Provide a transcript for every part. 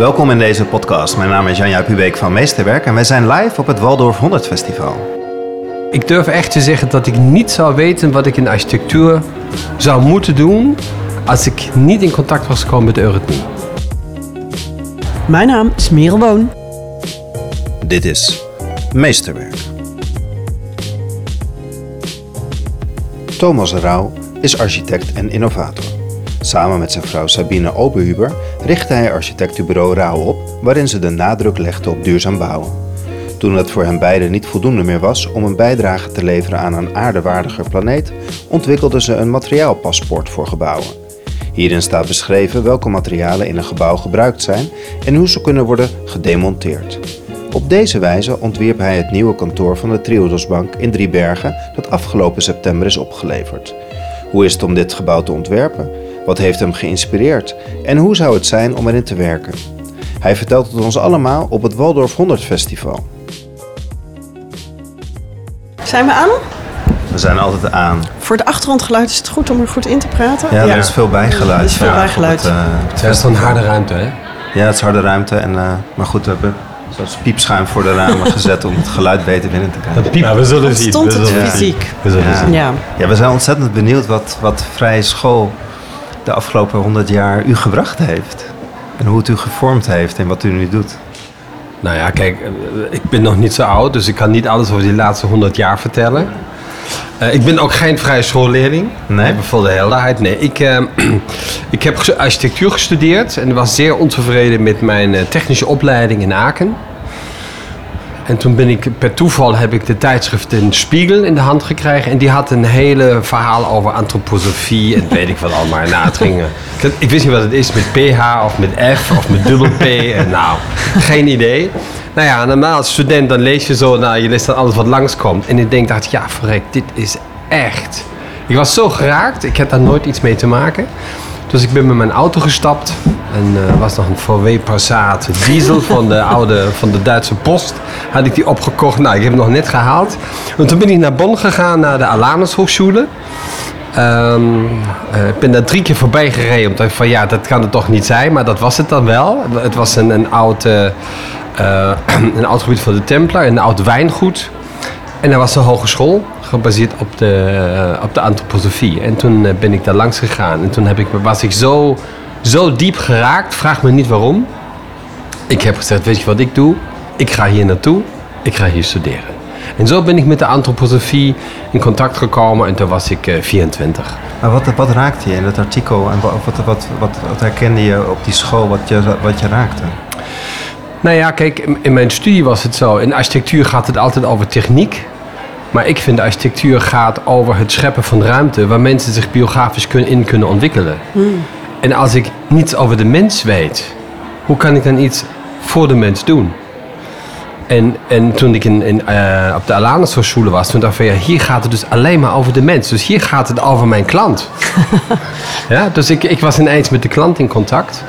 Welkom in deze podcast. Mijn naam is Janja Pubeek van Meesterwerk en wij zijn live op het Waldorf 100 Festival. Ik durf echt te zeggen dat ik niet zou weten wat ik in architectuur zou moeten doen als ik niet in contact was gekomen met eurythmie. Mijn naam is Merel Woon. Dit is Meesterwerk. Thomas Rauw is architect en innovator. Samen met zijn vrouw Sabine Oberhuber richtte hij architectenbureau Rauw op, waarin ze de nadruk legde op duurzaam bouwen. Toen het voor hen beiden niet voldoende meer was om een bijdrage te leveren aan een aardewaardiger planeet, ontwikkelden ze een materiaalpaspoort voor gebouwen. Hierin staat beschreven welke materialen in een gebouw gebruikt zijn en hoe ze kunnen worden gedemonteerd. Op deze wijze ontwierp hij het nieuwe kantoor van de Triodosbank in Driebergen dat afgelopen september is opgeleverd. Hoe is het om dit gebouw te ontwerpen? Wat heeft hem geïnspireerd? En hoe zou het zijn om erin te werken? Hij vertelt het ons allemaal op het Waldorf 100 Festival. Zijn we aan? We zijn altijd aan. Voor de achtergrondgeluid is het goed om er goed in te praten. Ja, er is veel bijgeluid. Er is veel Ja, bijgeluid. het, eh, Het is een harde ruimte, hè? ja, het is harde ruimte. En, eh, maar goed, we hebben zoals piepschuim voor de ramen gezet om het geluid beter binnen te krijgen. Nou, we zullen zien, Stond we het fysiek? We zullen Ja. zien. Ja. Ja, we zijn ontzettend benieuwd wat, wat Vrije School de afgelopen 100 jaar u gebracht heeft. En hoe het u gevormd heeft en wat u nu doet. Nou ja, kijk, eh, ik ben nog niet zo oud, dus ik kan niet alles over die laatste 100 jaar vertellen. Eh, ik ben ook geen vrije schoolleerling. Nee? Voor de helderheid. Nee, ik, eh, ik heb architectuur gestudeerd en was zeer ontevreden met mijn eh, technische opleiding in Aken. En toen ben ik, per toeval heb ik de tijdschrift in Spiegel in de hand gekregen. En die had een hele verhaal over antroposofie en weet ik wat allemaal. Nou, eh, ik, wist niet wat het is met PH of met F of met dubbel P. En nou, geen idee. Nou ja, normaal als student dan lees je zo, nou, je leest dan alles wat langskomt. En ik denk, dacht, ja, verrek, dit is echt. Ik was zo geraakt, ik had daar nooit iets mee te maken. Dus ik ben met mijn auto gestapt. En er was nog een VW Passat diesel van de oude, van de Duitse post. Had ik die opgekocht. Nou, ik heb hem nog net gehaald. En toen ben ik naar Bonn gegaan, naar de Alanus Hochschule. Ehm, eh, ik ben daar drie keer voorbij gereden. Omdat ik van ja, dat kan het toch niet zijn. Maar dat was het dan wel. Het was een, een, oud, eh, eh, een oud gebied van de Templar. Een oud wijngoed. En er was een hogeschool, gebaseerd op de, eh, op de antroposofie. En toen eh, ben ik daar langs gegaan. En toen heb ik, was ik zo, zo diep geraakt, vraag me niet waarom. Ik heb gezegd, weet je wat ik doe? Ik ga hier naartoe, ik ga hier studeren. En zo ben ik met de antroposofie in contact gekomen en toen was ik eh, 24. Maar wat, wat raakte je in het artikel en wat, wat, wat, wat, wat herkende je op die school wat je, wat je raakte? Nou ja, kijk, in mijn studie was het zo. In architectuur gaat het altijd over techniek. Maar ik vind architectuur gaat over het scheppen van ruimte waar mensen zich biografisch in kunnen ontwikkelen. En als ik niets over de mens weet, hoe kan ik dan iets voor de mens doen? En, en toen ik in, in, eh, op de Alanus Hochschule was, toen dacht ik van ja, hier gaat het dus alleen maar over de mens. Dus hier gaat het over mijn klant. ja, dus ik, ik was ineens met de klant in contact.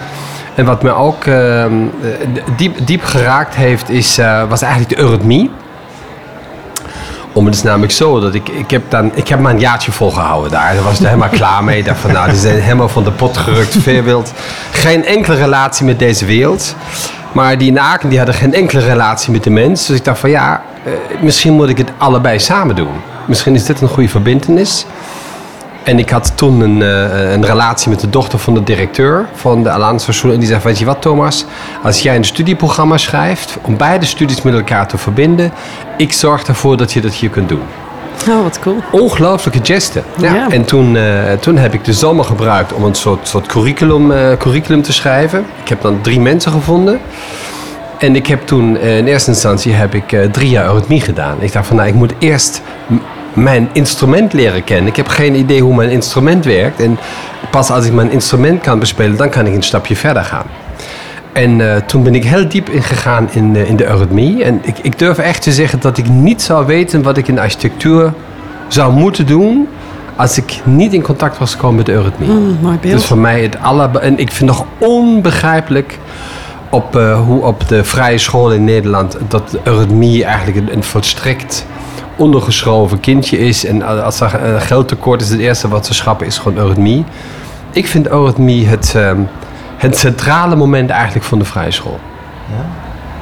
En wat me ook ehm, eh, diep, diep geraakt heeft, is, eh, was eigenlijk de eurythmie. Om het is namelijk zo dat ik, ik heb dan, ik heb maar een jaartje volgehouden daar. Daar was ik helemaal klaar mee. Dacht van nou, die zijn helemaal van de pot gerukt. Veerwild. Geen enkele relatie met deze wereld. Maar die in Aken, die hadden geen enkele relatie met de mens. Dus ik dacht van ja, eh, misschien moet ik het allebei samen doen. Misschien is dit een goede verbindenis. En ik had toen een, eh, een relatie met de dochter van de directeur van de Alanus Hochschule. En die zei, weet je wat Thomas, als jij een studieprogramma schrijft om beide studies met elkaar te verbinden, ik zorg ervoor dat je dat hier kunt doen. Oh, wat cool. Ongelooflijke gesten. Ja. Ja. En toen, eh, toen heb ik de zomer gebruikt om een soort, soort curriculum, eh, curriculum te schrijven. Ik heb dan drie mensen gevonden. En ik heb toen in eerste instantie heb ik drie jaar eurythmie gedaan. Ik dacht van nou, ik moet eerst mijn instrument leren kennen. Ik heb geen idee hoe mijn instrument werkt. En pas als ik mijn instrument kan bespelen, dan kan ik een stapje verder gaan. En eh, toen ben ik heel diep ingegaan in, eh, in de eurythmie. En ik, ik durf echt te zeggen dat ik niet zou weten wat ik in architectuur zou moeten doen als ik niet in contact was gekomen met de eurythmie. Mm, mooi beeld. Dus voor mij het aller... En ik vind nog onbegrijpelijk op, eh, hoe op de vrije school in Nederland... dat de eurythmie eigenlijk een, een volstrekt ondergeschoven kindje is. En als er eh, geldtekort is, het eerste wat ze schrappen is gewoon eurythmie. Ik vind eurythmie het, ehm, het centrale moment eigenlijk van de vrije school.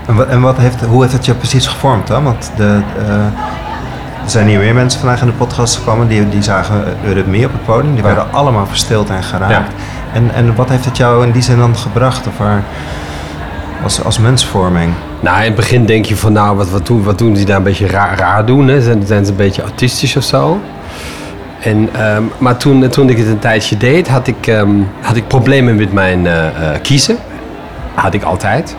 En, wat, en wat heeft, hoe heeft het je precies gevormd dan? Want de, eh, er zijn hier meer mensen vandaag in de podcast gekomen die, die zagen Eurythmie op het podium. Die waren allemaal verstild en geraakt. Ja. En, en wat heeft het jou in die zin dan gebracht? Of waar, als, als mensvorming? Nou, in het begin denk je van, nou, wat, wat, doen, wat doen die daar een beetje raar, raar doen? Hè? Zijn, zijn ze een beetje autistisch of zo? En, ehm, maar toen, toen ik het een tijdje deed, had ik, ehm, had ik problemen met mijn eh, eh, kiezen. Had ik altijd.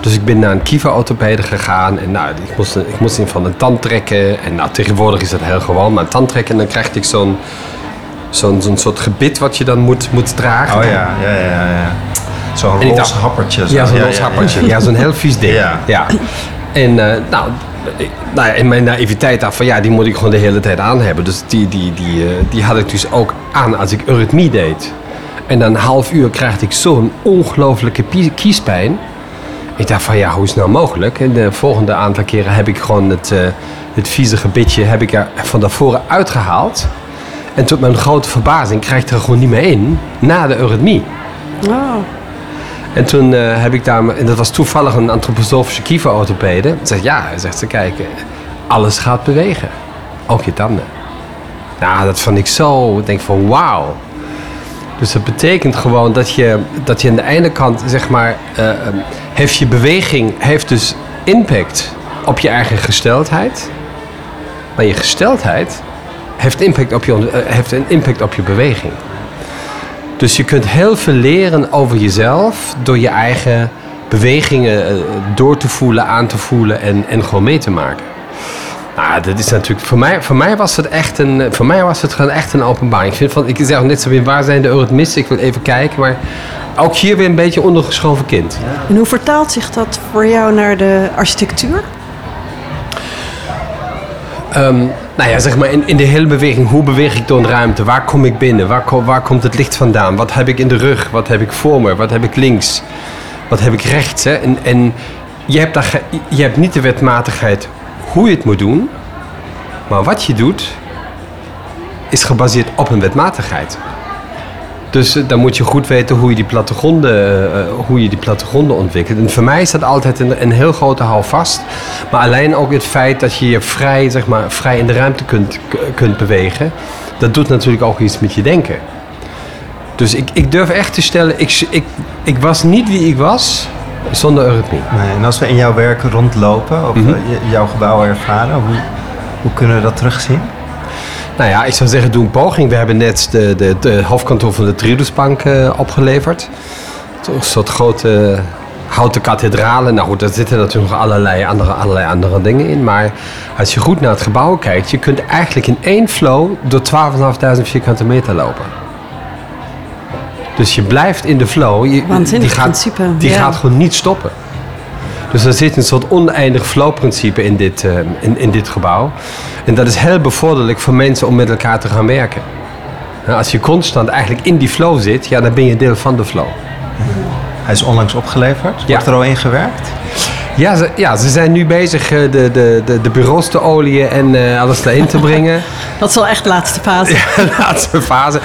Dus ik ben naar een kieferorthopede gegaan. En nou, ik moest, ik moest van een tand trekken. En nou, tegenwoordig is dat heel gewoon. Maar tand trekken en dan krijg ik zo'n zo'n zo'n soort gebit wat je dan moet, moet dragen. Oh ja, ja, ja, ja. Zo'n roze dacht- happertje. zo. Ja, zo'n los happertje. Ja, zo'n heel vies ding. Ja. Ja. En eh, nou, ik- nou ja, in mijn naïviteit dacht van ja, die moet ik gewoon de hele tijd aan hebben. Dus die, die, die, eh, die had ik dus ook aan als ik eurythmie deed. En dan een half uur krijg ik zo'n ongelooflijke kiespijn. Ik dacht van ja, hoe is het nou mogelijk? En de volgende aantal keren heb ik gewoon het, eh, het vieze gebitje heb ik er van daarvoor uitgehaald. En tot mijn grote verbazing krijg ik er gewoon niet meer in na de eurythmie. Oh. En toen eh, heb ik daar, en dat was toevallig een antroposofische kieferorthopede. Zegt ja, zegt ze, kijk, alles gaat bewegen. Ook je tanden. Nou, dat vond ik zo, ik denk van wauw. Dus dat betekent gewoon dat je, dat je aan de ene kant, zeg maar, eh, eh, heeft je beweging, heeft dus impact op je eigen gesteldheid. Maar je gesteldheid heeft, impact op je, eh, heeft een impact op je beweging. Dus je kunt heel veel leren over jezelf door je eigen bewegingen eh, door te voelen, aan te voelen en, en gewoon mee te maken. Nou, dat is natuurlijk, voor mij, voor mij was het echt een, voor mij was het gewoon echt een openbaring. Ik vind van, ik zeg net zo weer, waar zijn de eurythmisten? Ik wil even kijken, maar ook hier weer een beetje ondergeschoven kind. En hoe vertaalt zich dat voor jou naar de architectuur? Ehm, nou ja, zeg maar in, in de hele beweging. Hoe beweeg ik door een ruimte? Waar kom ik binnen? Waar, waar komt het licht vandaan? Wat heb ik in de rug? Wat heb ik voor me? Wat heb ik links? Wat heb ik rechts? Hè? En, en je, hebt je hebt niet de wetmatigheid hoe je het moet doen. Maar wat je doet, is gebaseerd op een wetmatigheid. Dus eh, dan moet je goed weten hoe je die plattegronden, eh, eh, hoe je die plattegronden ontwikkelt. En voor mij is dat altijd een, een heel grote houvast. Maar alleen ook het feit dat je je vrij, zeg maar, vrij in de ruimte kunt, kunt bewegen. Dat doet natuurlijk ook iets met je denken. Dus ik, ik durf echt te stellen, ik, ik, ik was niet wie ik was zonder eurythmie. Nee, en als we in jouw werk rondlopen of Mhm. jouw gebouw ervaren, hoe, hoe kunnen we dat terugzien? Nou ja, ik zou zeggen, doe een poging. We hebben net de, de, de hoofdkantoor van de Triodos-bank eh, opgeleverd. Een soort grote houten kathedralen. Nou goed, daar zitten natuurlijk nog allerlei andere, allerlei andere dingen in. Maar als je goed naar het gebouw kijkt, je kunt eigenlijk in één flow door 12.500 vierkante meter lopen. Dus je blijft in de flow. Je, Waanzinnig die gaat, principe, Die ja. gaat gewoon niet stoppen. Dus er zit een soort oneindig flow-principe in dit, eh, in, in dit gebouw. En dat is heel bevorderlijk voor mensen om met elkaar te gaan werken. Nou, als je constant eigenlijk in die flow zit, ja, dan ben je deel van de flow. Hij is onlangs opgeleverd. Ja. Wordt er al in gewerkt? Ja, ze, ja, ze zijn nu bezig eh, de, de, de, de bureaus te olieën en eh, alles daarin te brengen. Dat is wel echt de laatste fase. de laatste fase.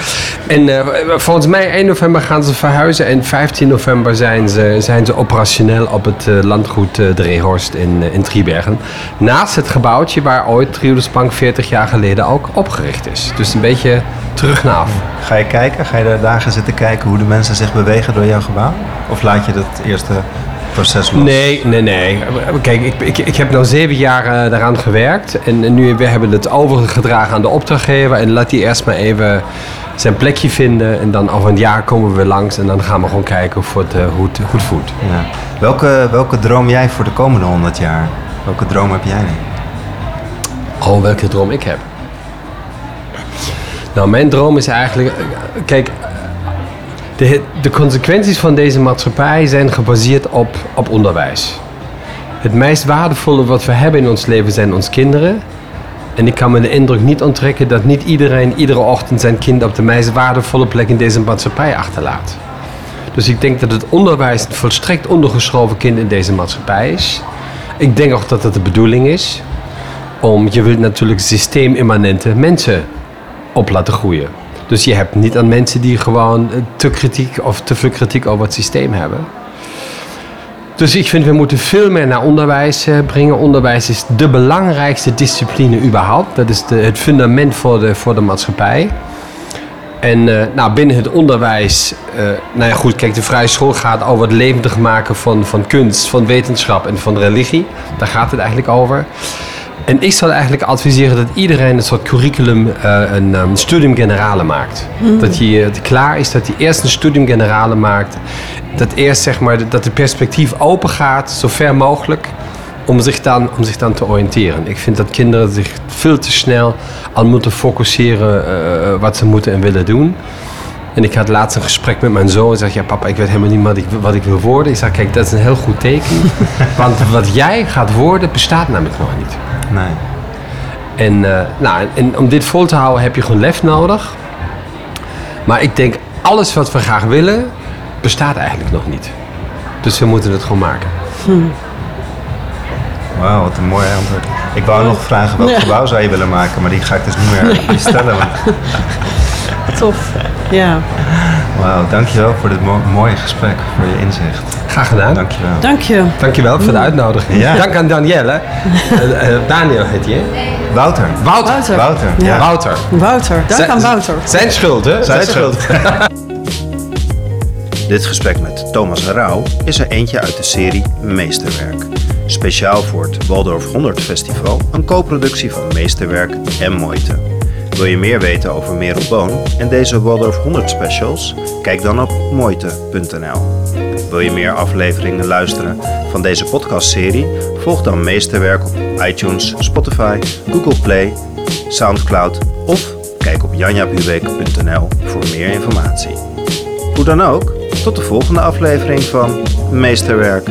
En eh, volgens mij 1 november gaan ze verhuizen en 15 november zijn ze, zijn ze operationeel op het landgoed eh, Drehorst in, in Driebergen. Naast het gebouwtje waar ooit Triodos Bank 40 jaar geleden ook opgericht is. Dus een beetje terug naar af. Ga je kijken? Ga je daar dagen zitten kijken hoe de mensen zich bewegen door jouw gebouw? Of laat je dat eerste proces los? Nee, nee, nee. Kijk, ik, ik, ik heb nu zeven jaar eh, daaraan gewerkt. En, nu we hebben het overgedragen aan de opdrachtgever. En laat die eerst maar even zijn plekje vinden. En dan over een jaar komen we weer langs. En dan gaan we gewoon kijken of het eh, goed, goed voelt. Ja. Welke, welke droom jij voor de komende 100 jaar? Welke droom heb jij? Oh, welke droom ik heb? Nou, mijn droom is eigenlijk... eh, Kijk, de, de consequenties van deze maatschappij zijn gebaseerd op, op onderwijs. Het meest waardevolle wat we hebben in ons leven zijn onze kinderen. En ik kan me de indruk niet onttrekken dat niet iedereen iedere ochtend zijn kind op de meest waardevolle plek in deze maatschappij achterlaat. Dus ik denk dat het onderwijs een volstrekt ondergeschoven kind in deze maatschappij is. Ik denk ook dat dat de bedoeling is om, je wilt natuurlijk systeemimmanente mensen op laten groeien. Dus je hebt niet aan mensen die gewoon eh, te kritiek of te veel kritiek over het systeem hebben. Dus ik vind we moeten veel meer naar onderwijs eh, brengen. Onderwijs is de belangrijkste discipline überhaupt. Dat is het fundament voor de, voor de maatschappij. En eh, nou, binnen het onderwijs, nou ja goed, kijk, de vrije school gaat over het levendig maken van, van kunst, van wetenschap en van religie. Daar gaat het eigenlijk over. En ik zou eigenlijk adviseren dat iedereen een soort curriculum, eh, een um, studium generale maakt. Dat je eh, klaar is, dat je eerst een studium generale maakt. Dat eerst zeg maar, dat de perspectief open gaat, zo ver mogelijk, om zich dan, om zich dan te oriënteren. Ik vind dat kinderen zich veel te snel al moeten focusseren eh, wat ze moeten en willen doen. En ik had laatst een gesprek met mijn zoon en zei: Ja, papa, ik weet helemaal niet wat ik, wat ik wil worden. Ik zei: Kijk, dat is een heel goed teken. Want wat jij gaat worden, bestaat namelijk nog niet. Nee. En, eh, nou, en om dit vol te houden heb je gewoon lef nodig. Maar ik denk, alles wat we graag willen, bestaat eigenlijk nog niet. Dus we moeten het gewoon maken. Wauw, wat een mooi antwoord. Ik wou nog vragen welk Ja. gebouw zou je willen maken, maar die ga ik dus niet meer stellen. want- Tof. Ja, Wauw, dankjewel voor dit mo- mooie gesprek, voor je inzicht. Graag gedaan. Dankjewel. dank je. Dankjewel voor de uitnodiging. Ja. Dank aan Danielle. Eh, eh, Daniel heet je. Wouter. Wouter. Wouter. Wouter, Ja. ja. Wouter. Wouter. Dank Zijn- aan Wouter. Zijn schuld, hè? Zijn schuld. Dit gesprek met Thomas Rauw is er eentje uit de serie Meesterwerk. Speciaal voor het Waldorf 100 Festival, een co-productie van Meesterwerk en Moeite. Wil je meer weten over Merel Boon en deze Waldorf 100 specials? Kijk dan op moeite.nl. Wil je meer afleveringen luisteren van deze podcastserie? Volg dan Meesterwerk op iTunes, Spotify, Google Play, Soundcloud of kijk op janjabubeek.nl voor meer informatie. Hoe dan ook, tot de volgende aflevering van Meesterwerk.